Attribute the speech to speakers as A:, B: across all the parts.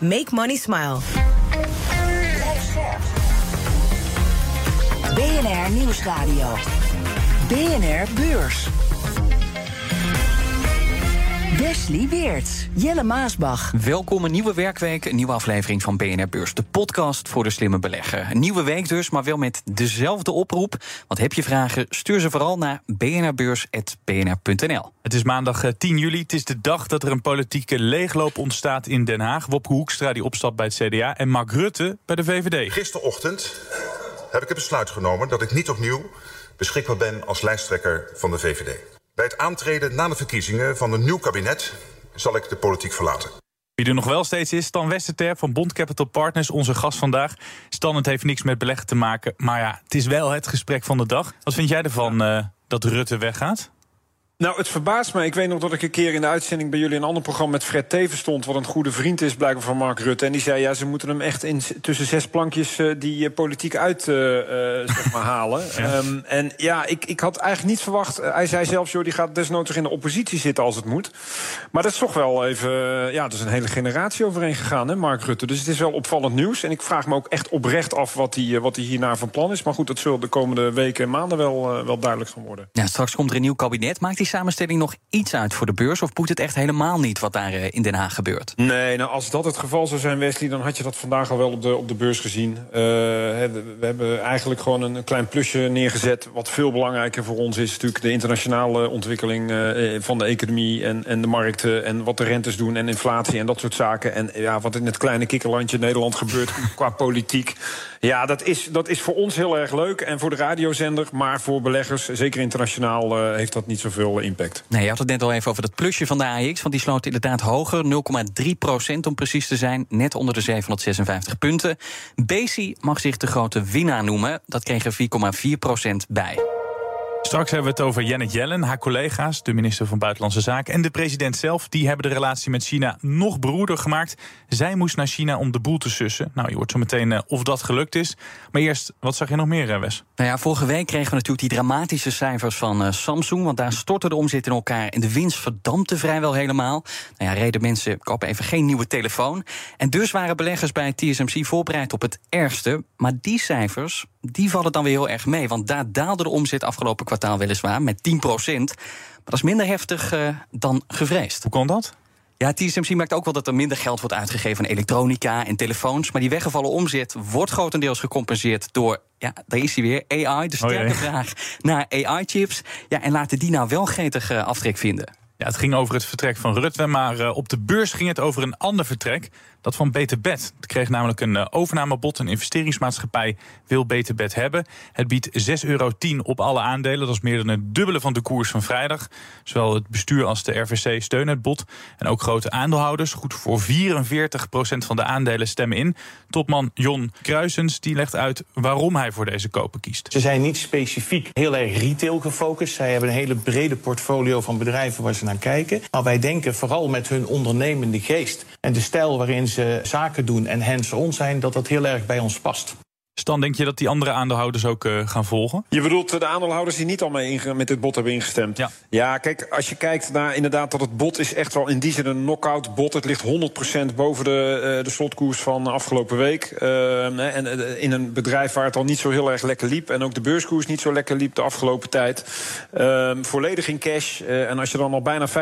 A: Make money smile.
B: BNR Nieuwsradio. BNR Beurs. Wesley Weert, Jelle Maasbach.
C: Welkom, een nieuwe werkweek, een nieuwe aflevering van BNR Beurs. De podcast voor de slimme belegger. Een nieuwe week dus, maar wel met dezelfde oproep. Wat heb je vragen? Stuur ze vooral naar bnrbeurs.bnr.nl.
D: Het is maandag 10 juli. Het is de dag dat er een politieke leegloop ontstaat in Den Haag. Wopke Hoekstra die opstapt bij het CDA en Mark Rutte bij de VVD.
E: Gisterochtend heb ik het besluit genomen dat ik niet opnieuw beschikbaar ben als lijsttrekker van de VVD. Bij het aantreden na de verkiezingen van een nieuw kabinet zal ik de politiek verlaten.
D: Wie er nog wel steeds is, Stan Westerterp van Bond Capital Partners, onze gast vandaag. Stan, het heeft niks met beleggen te maken, maar ja, het is wel het gesprek van de dag. Wat vind jij ervan uh, dat Rutte weggaat?
F: Nou, het verbaast me. Ik weet nog dat ik een keer in de uitzending bij jullie een ander programma met Fred Teven stond, wat een goede vriend is blijkbaar van Mark Rutte. En die zei, ja, ze moeten hem echt in, tussen zes plankjes uh, die uh, politiek uit uh, zeg maar, halen. Ja. Um, en ja, ik, ik had eigenlijk niet verwacht. hij zei zelfs, joh, die gaat desnoods in de oppositie zitten als het moet. Maar dat is toch wel even, ja, er is een hele generatie overheen gegaan, hè, Mark Rutte. Dus het is wel opvallend nieuws. En ik vraag me ook echt oprecht af wat hij wat die hierna van plan is. Maar goed, dat zullen de komende weken en maanden wel, wel duidelijk gaan worden.
C: Ja, straks komt er een nieuw kabinet. Maakt die samenstelling nog iets uit voor de beurs? Of moet het echt helemaal niet wat daar in Den Haag gebeurt?
F: Nee, nou als dat het geval zou zijn, Wesley, dan had je dat vandaag al wel op de, op de beurs gezien. Uh, we hebben eigenlijk gewoon een klein plusje neergezet. Wat veel belangrijker voor ons is natuurlijk de internationale ontwikkeling uh, van de economie en, en de markten. En wat de rentes doen en inflatie en dat soort zaken. En ja, wat in het kleine kikkerlandje Nederland gebeurt qua politiek. Ja, dat is, dat is voor ons heel erg leuk. En voor de radiozender, maar voor beleggers, zeker internationaal, heeft dat niet zoveel impact.
C: Nee, je had het net al even over dat plusje van de AX. Want die sloot inderdaad hoger, 0,3 procent om precies te zijn. Net onder de 756 punten. Bezi mag zich de grote winnaar noemen. Dat kreeg er 4,4 procent bij.
D: Straks hebben we het over Janet Yellen, haar collega's, de minister van Buitenlandse Zaken en de president zelf. Die hebben de relatie met China nog beroerder gemaakt. Zij moest naar China om de boel te sussen. Nou, je hoort zo meteen uh, of dat gelukt is. Maar eerst, wat zag je nog meer, Wes?
C: Nou ja, vorige week kregen we natuurlijk die dramatische cijfers van uh, Samsung. Want daar stortte de omzet in elkaar en de winst verdampte vrijwel helemaal. Nou ja, reden mensen kopen even geen nieuwe telefoon. En dus waren beleggers bij TSMC voorbereid op het ergste. Maar die cijfers, die vallen dan weer heel erg mee. Want daar daalde de omzet afgelopen kwartaal weliswaar met 10 procent. Maar dat is minder heftig uh, dan gevreesd.
D: Hoe kon dat?
C: Ja, TSMC merkt ook wel dat er minder geld wordt uitgegeven aan elektronica en telefoons. Maar die weggevallen omzet wordt grotendeels gecompenseerd door, ja, daar is hij weer, AI. De sterke oh vraag naar AI-chips. Ja, en laten die nou wel gretig uh, aftrek vinden.
D: Ja, het ging over het vertrek van Rutte, maar uh, op de beurs ging het over een ander vertrek. Dat van Beterbed. Het kreeg namelijk een uh, overnamebod. Een investeringsmaatschappij wil Beterbed hebben. Het biedt 6,10 euro op alle aandelen. Dat is meer dan het dubbele van de koers van vrijdag. Zowel het bestuur als de RVC steunen het bod. En ook grote aandeelhouders. Goed voor 44% van de aandelen stemmen in. Topman Jon Kruisens die legt uit waarom hij voor deze kopen kiest.
G: Ze zijn niet specifiek heel erg retail gefocust. Zij hebben een hele brede portfolio van bedrijven waar ze naar kijken. Maar wij denken vooral met hun ondernemende geest en de stijl waarin ze zaken doen en hands-on zijn, dat dat heel erg bij ons past.
D: Stan, denk je dat die andere aandeelhouders ook uh, gaan volgen?
F: Je bedoelt de aandeelhouders die niet al mee met dit bot hebben ingestemd?
D: Ja.
F: ja, kijk, als je kijkt naar inderdaad dat het bot is echt wel in die zin een knock-out bot. Het ligt 100% boven de, uh, de slotkoers van afgelopen week. Uh, en uh, in een bedrijf waar het al niet zo heel erg lekker liep... en ook de beurskoers niet zo lekker liep de afgelopen tijd. Ehm, volledig in cash. en als je dan al bijna 50%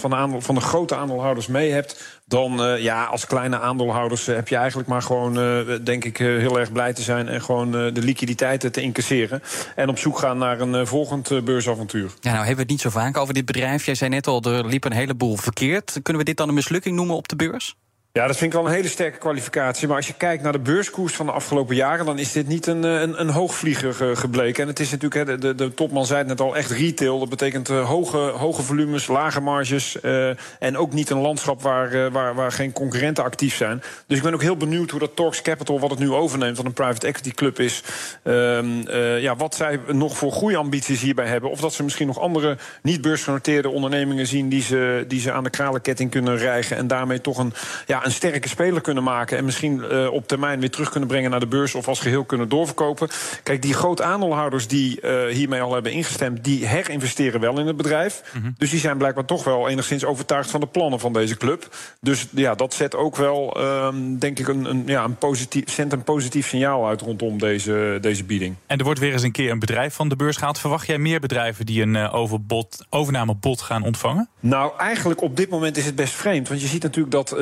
F: van de, aandeel, van de grote aandeelhouders mee hebt dan uh, ja, als kleine aandeelhouders uh, heb je eigenlijk maar gewoon, uh, denk ik, heel erg blij te zijn en gewoon de liquiditeiten te incasseren. En op zoek gaan naar een volgend beursavontuur.
C: Ja, nou hebben we het niet zo vaak over dit bedrijf. Jij zei net al, er liep een heleboel verkeerd. Kunnen we dit dan een mislukking noemen op de beurs?
F: Ja, dat vind ik wel een hele sterke kwalificatie. Maar als je kijkt naar de beurskoers van de afgelopen jaren... dan is dit niet een, eh, een, een hoogvlieger gebleken. En het is natuurlijk, de, de topman zei het net al, echt retail. Dat betekent uh, hoge, hoge volumes, lage marges... En ook niet een landschap waar, waar, waar geen concurrenten actief zijn. Dus ik ben ook heel benieuwd hoe dat Torx Capital, wat het nu overneemt... wat een private equity club is... ja, wat zij nog voor groeiambities hierbij hebben. Of dat ze misschien nog andere niet-beursgenoteerde ondernemingen zien... die ze, die ze aan de kralenketting kunnen rijgen... en daarmee toch een... Ja, een sterke speler kunnen maken. En misschien uh, op termijn weer terug kunnen brengen naar de beurs. Of als geheel kunnen doorverkopen. Kijk, die groot aandeelhouders die uh, hiermee al hebben ingestemd. die herinvesteren wel in het bedrijf. Mm -hmm. Dus die zijn blijkbaar toch wel enigszins overtuigd van de plannen van deze club. Dus ja, dat zet ook wel, uh, denk ik, een, een, ja, een positief, zendt een positief signaal uit rondom deze, deze bieding.
D: En er wordt weer eens een keer een bedrijf van de beurs gehaald. Verwacht jij meer bedrijven die een uh, overbod, overnamebod gaan ontvangen?
F: Nou, eigenlijk op dit moment is het best vreemd. Want je ziet natuurlijk dat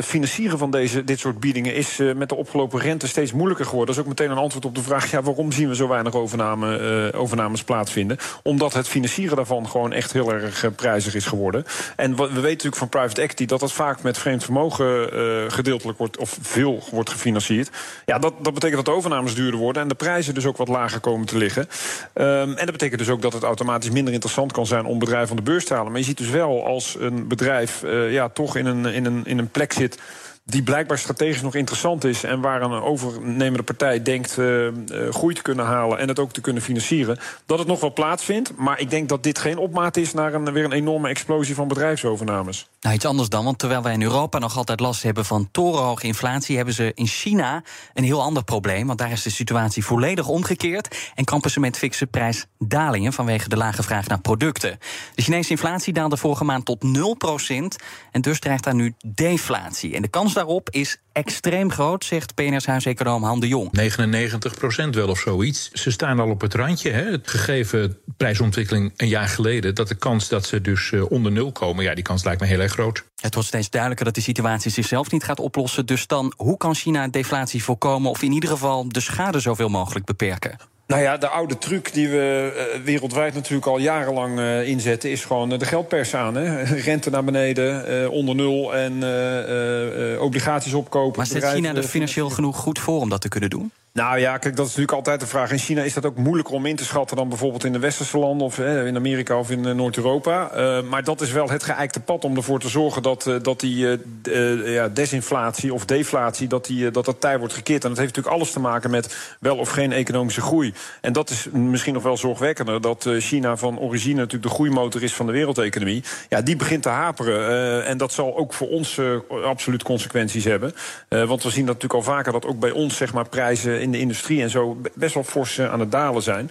F: van deze, dit soort biedingen is uh, met de opgelopen rente steeds moeilijker geworden. Dat is ook meteen een antwoord op de vraag: ja, waarom zien we zo weinig uh, overnames plaatsvinden? Omdat het financieren daarvan gewoon echt heel erg uh, prijzig is geworden. En we weten natuurlijk van private equity dat dat vaak met vreemd vermogen gedeeltelijk wordt of veel wordt gefinancierd. Ja, dat, dat betekent dat de overnames duurder worden en de prijzen dus ook wat lager komen te liggen. Um, en dat betekent dus ook dat het automatisch minder interessant kan zijn om bedrijven van de beurs te halen. Maar je ziet dus wel als een bedrijf ja, toch in een, in, een, in een plek zit die blijkbaar strategisch nog interessant is... en waar een overnemende partij denkt uh, groei te kunnen halen... en het ook te kunnen financieren, dat het nog wel plaatsvindt. Maar ik denk dat dit geen opmaat is naar een, weer een enorme explosie van bedrijfsovernames.
C: Nou, iets anders dan, want terwijl wij in Europa nog altijd last hebben van torenhoge inflatie... hebben ze in China een heel ander probleem, want daar is de situatie volledig omgekeerd... en kampen ze met fikse prijsdalingen vanwege de lage vraag naar producten. De Chinese inflatie daalde vorige maand tot 0% en dus dreigt daar nu deflatie. En de kans daarop is extreem groot, zegt PNR's huiseconoom Han de Jong.
H: 99 procent wel of zoiets. Ze staan al op het randje. Hè. Het gegeven prijsontwikkeling een jaar geleden... dat de kans dat ze dus uh, onder nul komen... ja, die kans lijkt me heel erg groot.
C: Het wordt steeds duidelijker dat de situatie zichzelf niet gaat oplossen. Dus dan, hoe kan China deflatie voorkomen... of in ieder geval de schade zoveel mogelijk beperken?
F: Nou ja, de oude truc die we uh, wereldwijd natuurlijk al jarenlang uh, inzetten... is gewoon de geldpers aan. Hè? Rente naar beneden, uh, onder nul en obligaties opkopen.
C: Maar zet China er financieel genoeg goed voor om dat te kunnen doen?
F: Nou ja, kijk, dat is natuurlijk altijd de vraag. In China is dat ook moeilijker om in te schatten dan bijvoorbeeld in de westerse landen of eh, in Amerika of in uh, Noord-Europa. Uh, maar dat is wel het geëikte pad om ervoor te zorgen dat, uh, dat die ja, desinflatie of deflatie, dat, die, dat dat tij wordt gekeerd. En dat heeft natuurlijk alles te maken met wel of geen economische groei. En dat is misschien nog wel zorgwekkender, dat China van origine natuurlijk de groeimotor is van de wereldeconomie. Ja, die begint te haperen. en dat zal ook voor ons absoluut consequenties hebben. want we zien dat natuurlijk al vaker dat ook bij ons zeg maar prijzen in de industrie en zo best wel fors aan het dalen zijn.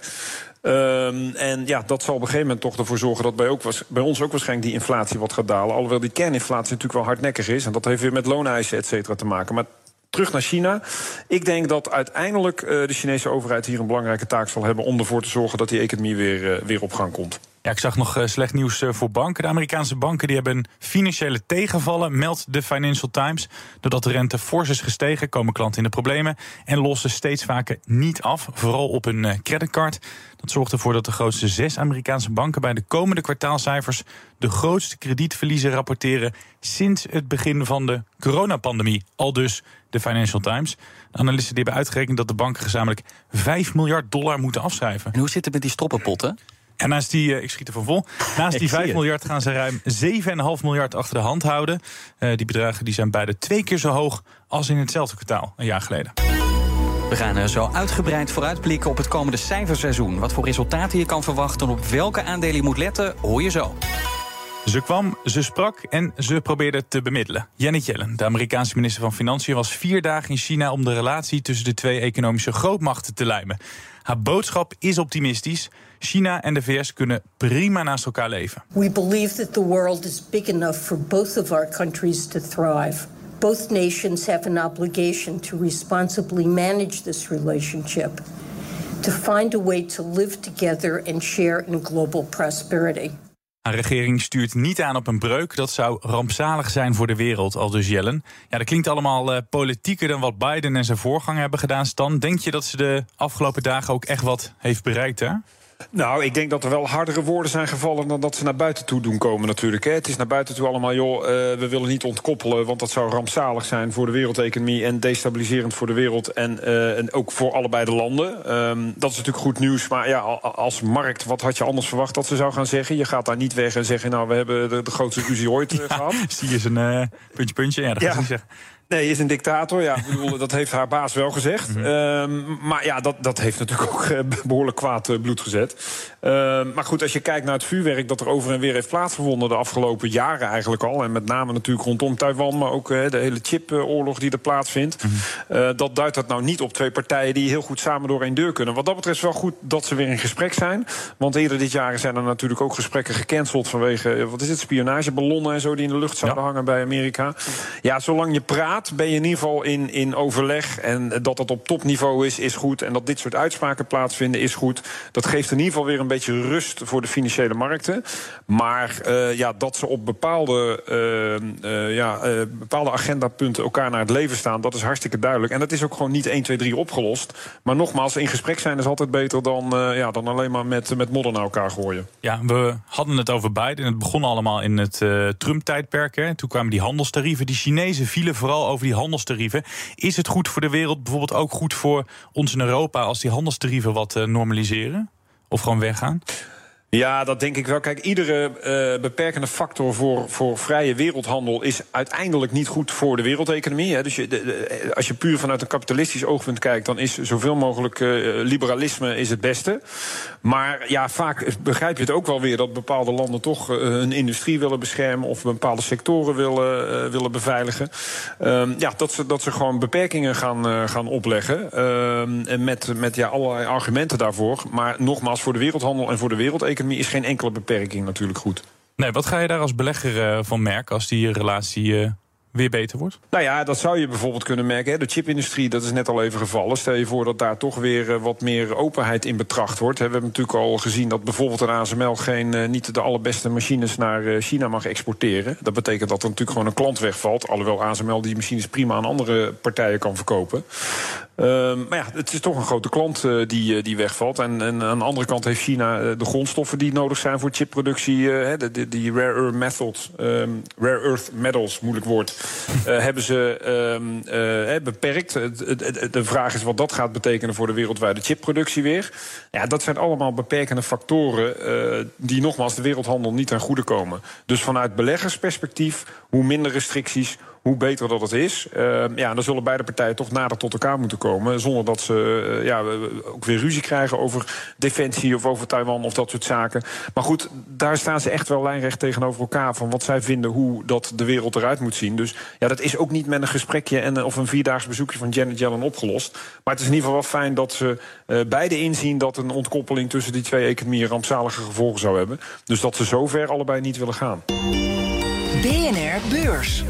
F: Um, en ja, dat zal op een gegeven moment toch ervoor zorgen dat bij, ook bij ons ook waarschijnlijk die inflatie wat gaat dalen. Alhoewel die kerninflatie natuurlijk wel hardnekkig is. En dat heeft weer met looneisen et cetera te maken. Maar terug naar China. Ik denk dat uiteindelijk uh, de Chinese overheid hier een belangrijke taak zal hebben om ervoor te zorgen dat die economie weer, uh, weer op gang komt.
D: Ja, ik zag nog uh, slecht nieuws uh, voor banken. De Amerikaanse banken die hebben financiële tegenvallen, meldt de Financial Times. Doordat de rente fors is gestegen, komen klanten in de problemen en lossen steeds vaker niet af, vooral op hun uh, creditcard. Dat zorgt ervoor dat de grootste zes Amerikaanse banken bij de komende kwartaalcijfers de grootste kredietverliezen rapporteren sinds het begin van de coronapandemie. Al dus de Financial Times. Analisten die hebben uitgerekend dat de banken gezamenlijk 5 miljard dollar moeten afschrijven.
C: En hoe zit het met die stoppenpotten?
D: En naast die, ik schiet er van vol, naast die 5 miljard gaan ze ruim 7,5 miljard achter de hand houden. Uh, die bedragen die zijn beide twee keer zo hoog als in hetzelfde kwartaal een jaar geleden.
C: We gaan er zo uitgebreid vooruitblikken op het komende cijferseizoen. Wat voor resultaten je kan verwachten en op welke aandelen je moet letten, hoor je zo.
D: Ze kwam, ze sprak en ze probeerde te bemiddelen. Janet Yellen, de Amerikaanse minister van Financiën, was vier dagen in China om de relatie tussen de twee economische grootmachten te lijmen. Haar boodschap is optimistisch. China en de VS kunnen prima naast elkaar leven.
I: We believe that the world is big enough for both of our countries to thrive. Both nations have an obligation to responsibly manage this relationship, to find a way to live together and share in global prosperity.
D: Haar regering stuurt niet aan op een breuk. Dat zou rampzalig zijn voor de wereld, al dus Jellen. Ja, dat klinkt allemaal uh, politieker dan wat Biden en zijn voorganger hebben gedaan. Stan, denk je dat ze de afgelopen dagen ook echt wat heeft bereikt, hè?
F: Nou, ik denk dat er wel hardere woorden zijn gevallen dan dat ze naar buiten toe doen komen natuurlijk. Hè. Het is naar buiten toe allemaal, joh, uh, we willen niet ontkoppelen... want dat zou rampzalig zijn voor de wereldeconomie... en destabiliserend voor de wereld en, uh, en ook voor allebei de landen. Um, dat is natuurlijk goed nieuws, maar ja, als markt... wat had je anders verwacht dat ze zou gaan zeggen? Je gaat daar niet weg en zeggen, nou, we hebben de, de grootste ruzie ooit uh, ja, gehad.
D: Zie je een puntje, puntje, ja, dat gaat ja. niet zeggen.
F: Nee, is een dictator. Ja, bedoel, dat heeft haar baas wel gezegd. Mm -hmm. uh, maar ja, dat, dat heeft natuurlijk ook uh, behoorlijk kwaad uh, bloed gezet. maar goed, als je kijkt naar het vuurwerk dat er over en weer heeft plaatsgevonden... de afgelopen jaren eigenlijk al. En met name natuurlijk rondom Taiwan... maar ook de hele chipoorlog die er plaatsvindt. Mm -hmm. dat duidt dat nou niet op twee partijen... die heel goed samen door één deur kunnen. Wat dat betreft is wel goed dat ze weer in gesprek zijn. Want eerder dit jaar zijn er natuurlijk ook gesprekken gecanceld... vanwege, wat is het, spionageballonnen en zo... die in de lucht zouden ja. hangen bij Amerika. Ja, zolang je praat ben je in ieder geval in, in overleg. En dat dat op topniveau is, is goed. En dat dit soort uitspraken plaatsvinden, is goed. Dat geeft in ieder geval weer een beetje rust voor de financiële markten. Maar uh, ja, dat ze op bepaalde, uh, uh, ja, bepaalde agendapunten elkaar naar het leven staan, dat is hartstikke duidelijk. En dat is ook gewoon niet 1, 2, 3 opgelost. Maar nogmaals, in gesprek zijn is altijd beter dan, ja, dan alleen maar met, met modder naar elkaar gooien.
D: Ja, we hadden het over Biden. Het begon allemaal in het Trump-tijdperk. Toen kwamen die handelstarieven. Die Chinezen vielen vooral over die handelstarieven. Is het goed voor de wereld, bijvoorbeeld ook goed voor ons in Europa, als die handelstarieven wat normaliseren? Of gewoon weggaan?
F: Ja, dat denk ik wel. Kijk, iedere uh, beperkende factor voor, voor vrije wereldhandel is uiteindelijk niet goed voor de wereldeconomie. Hè. Dus je, de, als je puur vanuit een kapitalistisch oogpunt kijkt, dan is zoveel mogelijk uh, liberalisme is het beste. Maar ja, vaak begrijp je het ook wel weer dat bepaalde landen toch hun industrie willen beschermen of bepaalde sectoren willen, willen beveiligen. Um, ja, dat ze, dat ze gewoon beperkingen gaan, gaan opleggen. Um, en met, met ja, allerlei argumenten daarvoor. Maar nogmaals, voor de wereldhandel en voor de wereldeconomie is geen enkele beperking natuurlijk goed.
D: Nee, wat ga je daar als belegger uh, van merken als die relatie uh, weer beter wordt?
F: Nou ja, dat zou je bijvoorbeeld kunnen merken. Hè. De chipindustrie, dat is net al even gevallen. Stel je voor dat daar toch weer uh, wat meer openheid in betracht wordt. Hè. We hebben natuurlijk al gezien dat bijvoorbeeld een ASML geen, niet de allerbeste machines naar China mag exporteren. Dat betekent dat er natuurlijk gewoon een klant wegvalt. Alhoewel ASML die machines prima aan andere partijen kan verkopen. Uh, maar ja, het is toch een grote klant uh, die, uh, die wegvalt. En, en, aan de andere kant heeft China uh, de grondstoffen die nodig zijn voor chipproductie. de, de, die rare earth metals, um, rare earth metals, moeilijk woord, hebben ze um, beperkt. De vraag is wat dat gaat betekenen voor de wereldwijde chipproductie weer. Ja, dat zijn allemaal beperkende factoren die nogmaals de wereldhandel niet ten goede komen. Dus vanuit beleggersperspectief, hoe minder restricties, hoe beter dat het is. Uh, ja, dan zullen beide partijen toch nader tot elkaar moeten komen. Zonder dat ze uh, ja, ook weer ruzie krijgen over defensie of over Taiwan of dat soort zaken. Maar goed, daar staan ze echt wel lijnrecht tegenover elkaar. Van wat zij vinden hoe dat de wereld eruit moet zien. Dus ja, dat is ook niet met een gesprekje en, of een vierdaags bezoekje van Janet Yellen opgelost. Maar het is in ieder geval wel fijn dat ze uh, beide inzien dat een ontkoppeling tussen die twee economieën rampzalige gevolgen zou hebben. Dus dat ze zover allebei niet willen gaan.
B: BNR Beurs.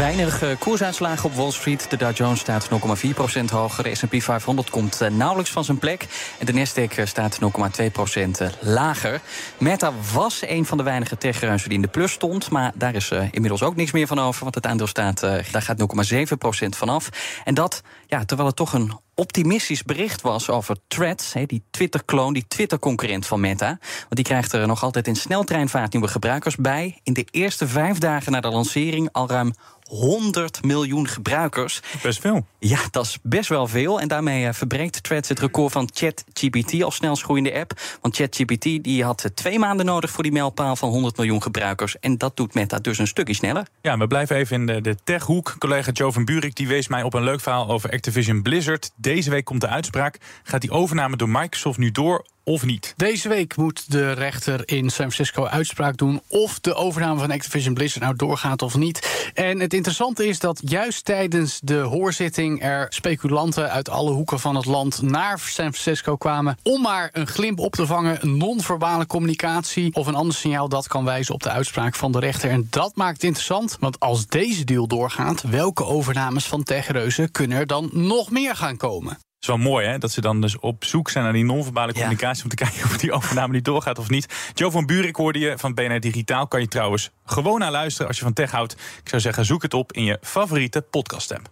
C: Weinig uh, koersuitslagen op Wall Street. De Dow Jones staat 0,4% hoger. De S&P 500 komt uh, nauwelijks van zijn plek. En de Nasdaq uh, staat 0,2% lager. Meta was een van de weinige techreuzen die in de plus stond. Maar daar is inmiddels ook niks meer van over. Want het aandeel staat, daar gaat 0,7% vanaf. En dat, ja, terwijl het toch een optimistisch bericht was over Threads, die Twitter-kloon, die Twitter-concurrent van Meta. Want die krijgt er nog altijd in sneltreinvaart nieuwe gebruikers bij. In de eerste vijf dagen na de lancering al ruim 100 miljoen gebruikers.
D: Best veel.
C: Ja, dat is best wel veel. En daarmee uh, verbreekt Threads het record van ChatGPT als snelst groeiende app. Want ChatGPT die had uh, twee maanden nodig voor die mijlpaal van 100 miljoen gebruikers. En dat doet Meta dus een stukje sneller.
D: Ja, we blijven even in de, de techhoek. Collega Joe van Buurik die wees mij op een leuk verhaal over Activision Blizzard. Deze week komt de uitspraak. Gaat die overname door Microsoft nu door of niet?
J: Deze week moet de rechter in San Francisco uitspraak doen of de overname van Activision Blizzard nou doorgaat of niet. En het interessante is dat juist tijdens de hoorzitting er speculanten uit alle hoeken van het land naar San Francisco kwamen om maar een glimp op te vangen, non-verbale communicatie of een ander signaal dat kan wijzen op de uitspraak van de rechter. En dat maakt het interessant, want als deze deal doorgaat, welke overnames van techreuzen kunnen er dan nog meer gaan komen?
D: Is wel mooi, hè? Dat ze dan dus op zoek zijn naar die non-verbale communicatie... om te kijken of die overname niet doorgaat of niet. Joe van Buurik hoorde je van BNR Digitaal. Kan je trouwens gewoon naar luisteren als je van tech houdt. Ik zou zeggen, zoek het op in je favoriete podcast-app.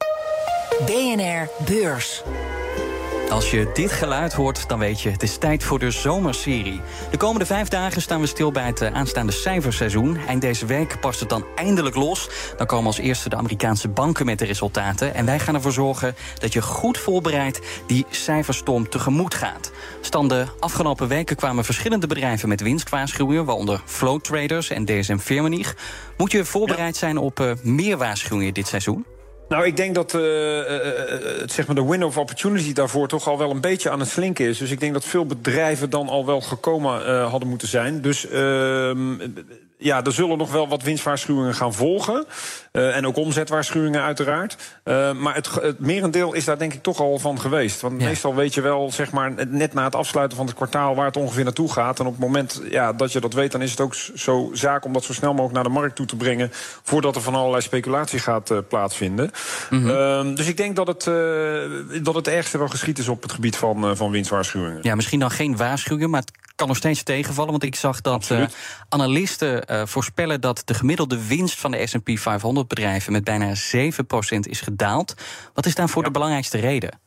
B: BNR Beurs.
C: Als je dit geluid hoort, dan weet je, het is tijd voor de zomerserie. De komende vijf dagen staan we stil bij het eh, aanstaande cijferseizoen. Eind deze week past het dan eindelijk los. Dan komen als eerste de Amerikaanse banken met de resultaten. En wij gaan ervoor zorgen dat je goed voorbereid die cijferstorm tegemoet gaat. Stan de afgelopen weken kwamen verschillende bedrijven met winstwaarschuwingen... waaronder Flow Traders en DSM Firmenich. Moet je voorbereid zijn op uh, meer waarschuwingen dit seizoen?
F: Nou, ik denk dat uh, zeg maar de window of opportunity daarvoor toch al wel een beetje aan het slinken is. Dus ik denk dat veel bedrijven dan al wel gekomen uh, hadden moeten zijn. Dus ehm, ja, er zullen nog wel wat winstwaarschuwingen gaan volgen. Uh, en ook omzetwaarschuwingen uiteraard. Uh, maar het, het, merendeel is daar denk ik toch al van geweest. Want ja. meestal weet je wel, zeg maar, net na het afsluiten van het kwartaal... waar het ongeveer naartoe gaat. En op het moment ja, dat je dat weet, dan is het ook zo zaak... om dat zo snel mogelijk naar de markt toe te brengen... voordat er van allerlei speculatie gaat uh, plaatsvinden. Mm -hmm. dus ik denk dat het, dat het ergste wel geschiet is op het gebied van, van winstwaarschuwingen.
C: Ja, misschien dan geen waarschuwingen, maar het kan nog steeds tegenvallen. Want ik zag dat analisten voorspellen dat de gemiddelde winst van de S&P 500 bedrijven met bijna 7% is gedaald. Wat is daarvoor ja. de belangrijkste reden?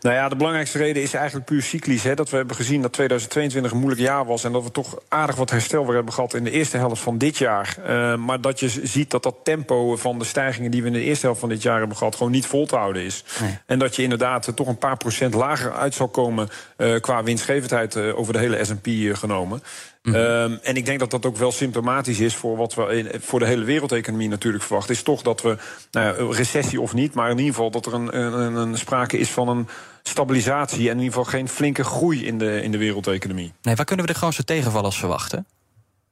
F: Nou ja, de belangrijkste reden is eigenlijk puur cyclisch. Hè, dat we hebben gezien dat 2022 een moeilijk jaar was... en dat we toch aardig wat herstel weer hebben gehad in de eerste helft van dit jaar. Uh, maar dat je ziet dat dat tempo van de stijgingen... die we in de eerste helft van dit jaar hebben gehad... gewoon niet vol te houden is. Nee. En dat je inderdaad toch een paar procent lager uit zal komen... Uh, qua winstgevendheid over de hele S&P genomen. Mm -hmm. um, en ik denk dat dat ook wel symptomatisch is voor wat we in, voor de hele wereldeconomie natuurlijk verwachten. Is toch dat we, nou ja, recessie of niet, maar in ieder geval dat er een, een, een sprake is van een stabilisatie en in ieder geval geen flinke groei in de, in de wereldeconomie.
C: Nee, waar kunnen we de grootste tegenvallers verwachten?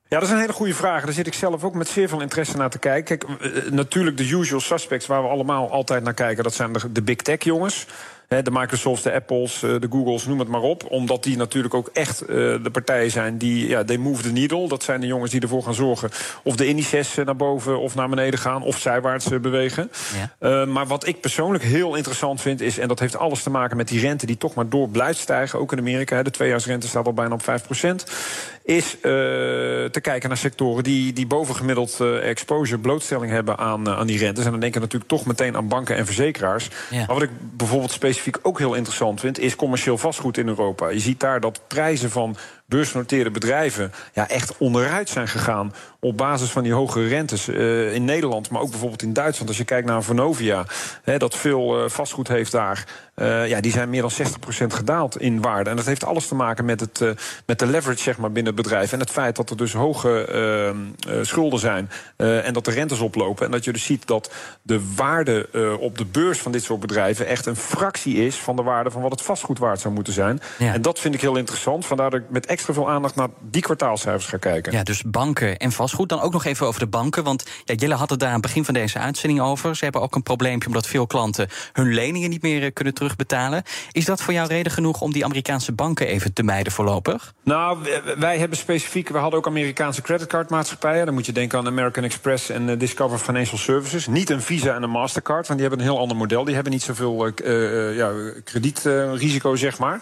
F: Ja, dat is een hele goede vraag. Daar zit ik zelf ook met zeer veel interesse naar te kijken. Kijk, uh, natuurlijk de usual suspects waar we allemaal altijd naar kijken. Dat zijn de, de big tech jongens. De Microsofts, de Apples, de Googles, noem het maar op. Omdat die natuurlijk ook echt de partijen zijn die, ja, they move the needle. Dat zijn de jongens die ervoor gaan zorgen of de indices naar boven of naar beneden gaan... of zijwaarts bewegen. Ja. Maar wat ik persoonlijk heel interessant vind is... en dat heeft alles te maken met die rente die toch maar door blijft stijgen... ook in Amerika, de tweejaarsrente staat al bijna op 5 is uh, te kijken naar sectoren die, die bovengemiddeld uh, exposure, blootstelling hebben aan, uh, aan die rentes. En dan denk ik natuurlijk toch meteen aan banken en verzekeraars. Ja. Maar wat ik bijvoorbeeld specifiek ook heel interessant vind, is commercieel vastgoed in Europa. Je ziet daar dat prijzen van beursgenoteerde bedrijven ja, echt onderuit zijn gegaan op basis van die hogere rentes uh, in Nederland, maar ook bijvoorbeeld in Duitsland. Als je kijkt naar Vonovia, hè, dat veel uh, vastgoed heeft daar, uh, ja, die zijn meer dan 60% gedaald in waarde. En dat heeft alles te maken met, het, met de leverage zeg maar, binnen het bedrijf en het feit dat er dus hoge schulden zijn en dat de rentes oplopen. En dat je dus ziet dat de waarde op de beurs van dit soort bedrijven echt een fractie is van de waarde van wat het vastgoed waard zou moeten zijn. Ja. En dat vind ik heel interessant. Vandaar dat ik met extra veel aandacht naar die kwartaalcijfers ga kijken.
C: Ja, dus banken en vastgoed. Dan ook nog even over de banken. Want ja, Jelle had het daar aan het begin van deze uitzending over. Ze hebben ook een probleempje omdat veel klanten hun leningen niet meer kunnen terugbetalen. Is dat voor jou reden genoeg om die Amerikaanse banken even te mijden voorlopig?
F: Nou, wij hebben specifiek, we hadden ook Amerikaanse creditcardmaatschappijen. Dan moet je denken aan American Express en uh, Discover Financial Services. Niet een Visa en een Mastercard, want die hebben een heel ander model. Die hebben niet zoveel uh, ja, kredietrisico, zeg maar.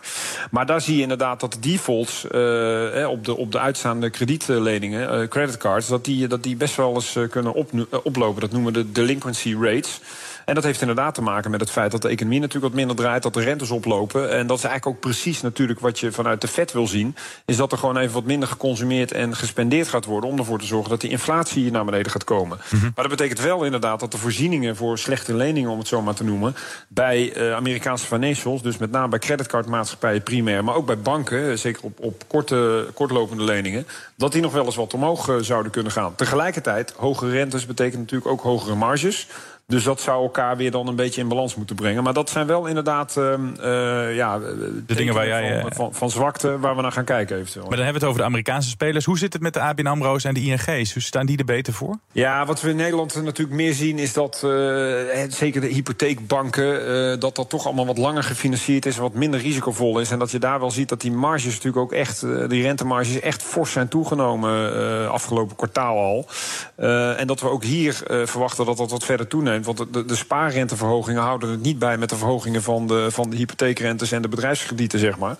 F: Maar daar zie je inderdaad dat de defaults op, de, op de uitstaande kredietleningen, creditcards, dat die, dat die best wel eens kunnen op, oplopen. Dat noemen we de delinquency rates. En dat heeft inderdaad te maken met het feit dat de economie natuurlijk wat minder draait, dat de rentes oplopen. En dat is eigenlijk ook precies natuurlijk wat je vanuit de Fed wil zien. Is dat er gewoon even wat minder geconsumeerd en gespendeerd gaat worden. Om ervoor te zorgen dat die inflatie hier naar beneden gaat komen. Mm -hmm. Maar dat betekent wel inderdaad dat de voorzieningen voor slechte leningen, om het zo maar te noemen, bij uh, Amerikaanse financials, dus met name bij creditcardmaatschappijen primair, maar ook bij banken, zeker op, op korte, kortlopende leningen, dat die nog wel eens wat omhoog uh, zouden kunnen gaan. Tegelijkertijd, hogere rentes betekent natuurlijk ook hogere marges. Dus dat zou elkaar weer dan een beetje in balans moeten brengen. Maar dat zijn wel inderdaad uh, uh, ja,
D: de dingen waar jij,
F: van, van, van, zwakte waar we naar gaan kijken eventueel.
D: Maar dan hebben we het over de Amerikaanse spelers. Hoe zit het met de ABN AMRO's en de ING's? Hoe staan die er beter voor?
F: Ja, wat we in Nederland natuurlijk meer zien is dat uh, zeker de hypotheekbanken... dat dat toch allemaal wat langer gefinancierd is en wat minder risicovol is. En dat je daar wel ziet dat die marges natuurlijk ook echt... die rentemarges echt fors zijn toegenomen afgelopen kwartaal al. en dat we ook hier verwachten dat dat wat verder toeneemt. Want de, de spaarrenteverhogingen houden het niet bij met de verhogingen van de, van de hypotheekrentes en de bedrijfskredieten, zeg maar.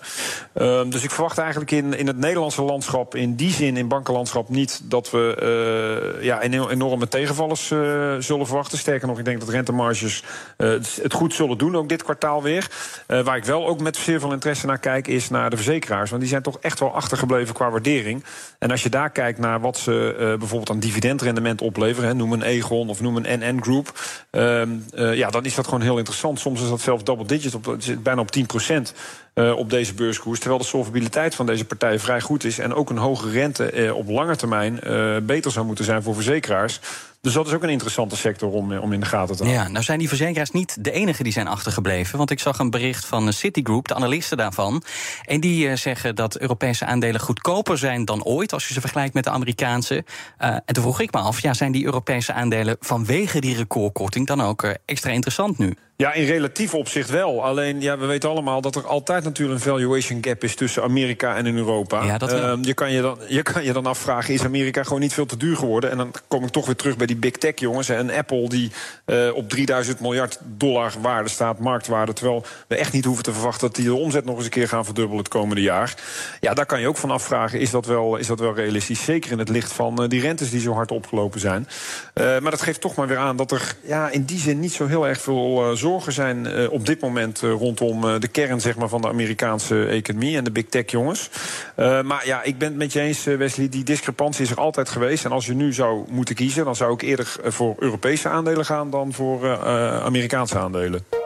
F: Ehm, dus ik verwacht eigenlijk in, in het Nederlandse landschap, in die zin in bankenlandschap, niet dat we uh, ja, enorme tegenvallers uh, zullen verwachten. Sterker nog, ik denk dat rentemarges uh, het goed zullen doen, ook dit kwartaal weer. waar ik wel ook met zeer veel interesse naar kijk, is naar de verzekeraars. Want die zijn toch echt wel achtergebleven qua waardering. En als je daar kijkt naar wat ze bijvoorbeeld aan dividendrendement opleveren, hè, noem een Egon of noem een NN Group, ehm, ja, dan is dat gewoon heel interessant. Soms is dat zelfs double digit, op, bijna op 10 procent. Uh, op deze beurskoers. Terwijl de solvabiliteit van deze partij vrij goed is. En ook een hoge rente uh, op lange termijn beter zou moeten zijn voor verzekeraars. Dus dat is ook een interessante sector om, om in de gaten te houden.
C: Ja, nou zijn die verzekeraars niet de enige die zijn achtergebleven. Want ik zag een bericht van Citigroup, de analisten daarvan. En die zeggen dat Europese aandelen goedkoper zijn dan ooit. als je ze vergelijkt met de Amerikaanse. en toen vroeg ik me af, ja, zijn die Europese aandelen vanwege die recordkorting dan ook extra interessant nu?
F: Ja, in relatief opzicht wel. Alleen, ja, we weten allemaal dat er altijd natuurlijk een valuation gap is tussen Amerika en Europa.
C: Ja, dat
F: uh, je, kan je, dan, je kan je dan afvragen, is Amerika gewoon niet veel te duur geworden? En dan kom ik toch weer terug bij die big tech jongens. Een Apple die uh, op 3000 miljard dollar waarde staat, marktwaarde. Terwijl we echt niet hoeven te verwachten dat die de omzet nog eens een keer gaan verdubbelen het komende jaar. Ja, daar kan je ook van afvragen, is dat wel, is dat wel realistisch? Zeker in het licht van uh, die rentes die zo hard opgelopen zijn. maar dat geeft toch maar weer aan dat er ja, in die zin niet zo heel erg veel zorgen zijn uh, op dit moment uh, rondom uh, de kern zeg maar, van de Amerikaanse economie en de big tech jongens. maar ja, ik ben het met je eens, Wesley. Die discrepantie is er altijd geweest. En als je nu zou moeten kiezen, dan zou ik eerder voor Europese aandelen gaan dan voor Amerikaanse aandelen.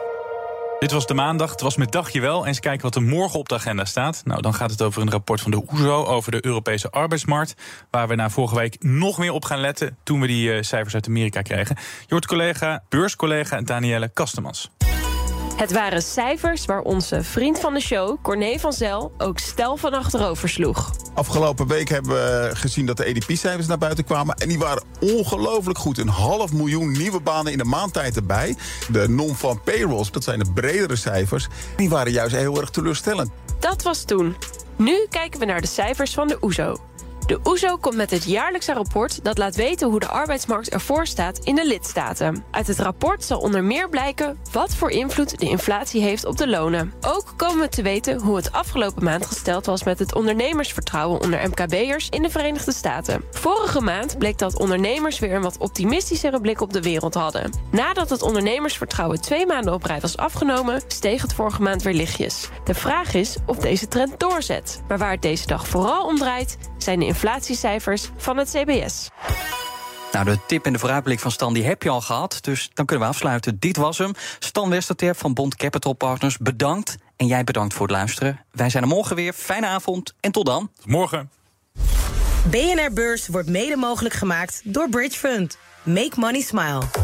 D: Dit was de maandag. Het was met dagje wel. Eens kijken wat er morgen op de agenda staat. Nou, dan gaat het over een rapport van de OESO e over de Europese arbeidsmarkt. Waar we na vorige week nog meer op gaan letten toen we die cijfers uit Amerika kregen. Je hoort collega, beurscollega Danielle Kastemans.
K: Het waren cijfers waar onze vriend van de show, Corné van Zel, ook stel van achterover sloeg.
L: Afgelopen week hebben we gezien dat de EDP-cijfers naar buiten kwamen. En die waren ongelooflijk goed. Een half miljoen nieuwe banen in de maandtijd erbij. De non-farm payrolls, dat zijn de bredere cijfers, die waren juist heel erg teleurstellend.
K: Dat was toen. Nu kijken we naar de cijfers van de OESO. De OESO komt met het jaarlijkse rapport dat laat weten hoe de arbeidsmarkt ervoor staat in de lidstaten. Uit het rapport zal onder meer blijken wat voor invloed de inflatie heeft op de lonen. Ook komen we te weten hoe het afgelopen maand gesteld was met het ondernemersvertrouwen onder MKB'ers in de Verenigde Staten. Vorige maand bleek dat ondernemers weer een wat optimistischere blik op de wereld hadden. Nadat het ondernemersvertrouwen twee maanden op rij was afgenomen, steeg het vorige maand weer lichtjes. De vraag is of deze trend doorzet. Maar waar het deze dag vooral om draait, zijn de inflatiecijfers van het CBS.
C: Nou, de tip en de vooruitblik van Stan die heb je al gehad. Dus dan kunnen we afsluiten. Dit was hem. Stan Westerterp van Bond Capital Partners, bedankt. En jij bedankt voor het luisteren. Wij zijn er morgen weer. Fijne avond en tot dan.
D: Morgen.
A: BNR Beurs wordt mede mogelijk gemaakt door Bridge Fund. Make money smile.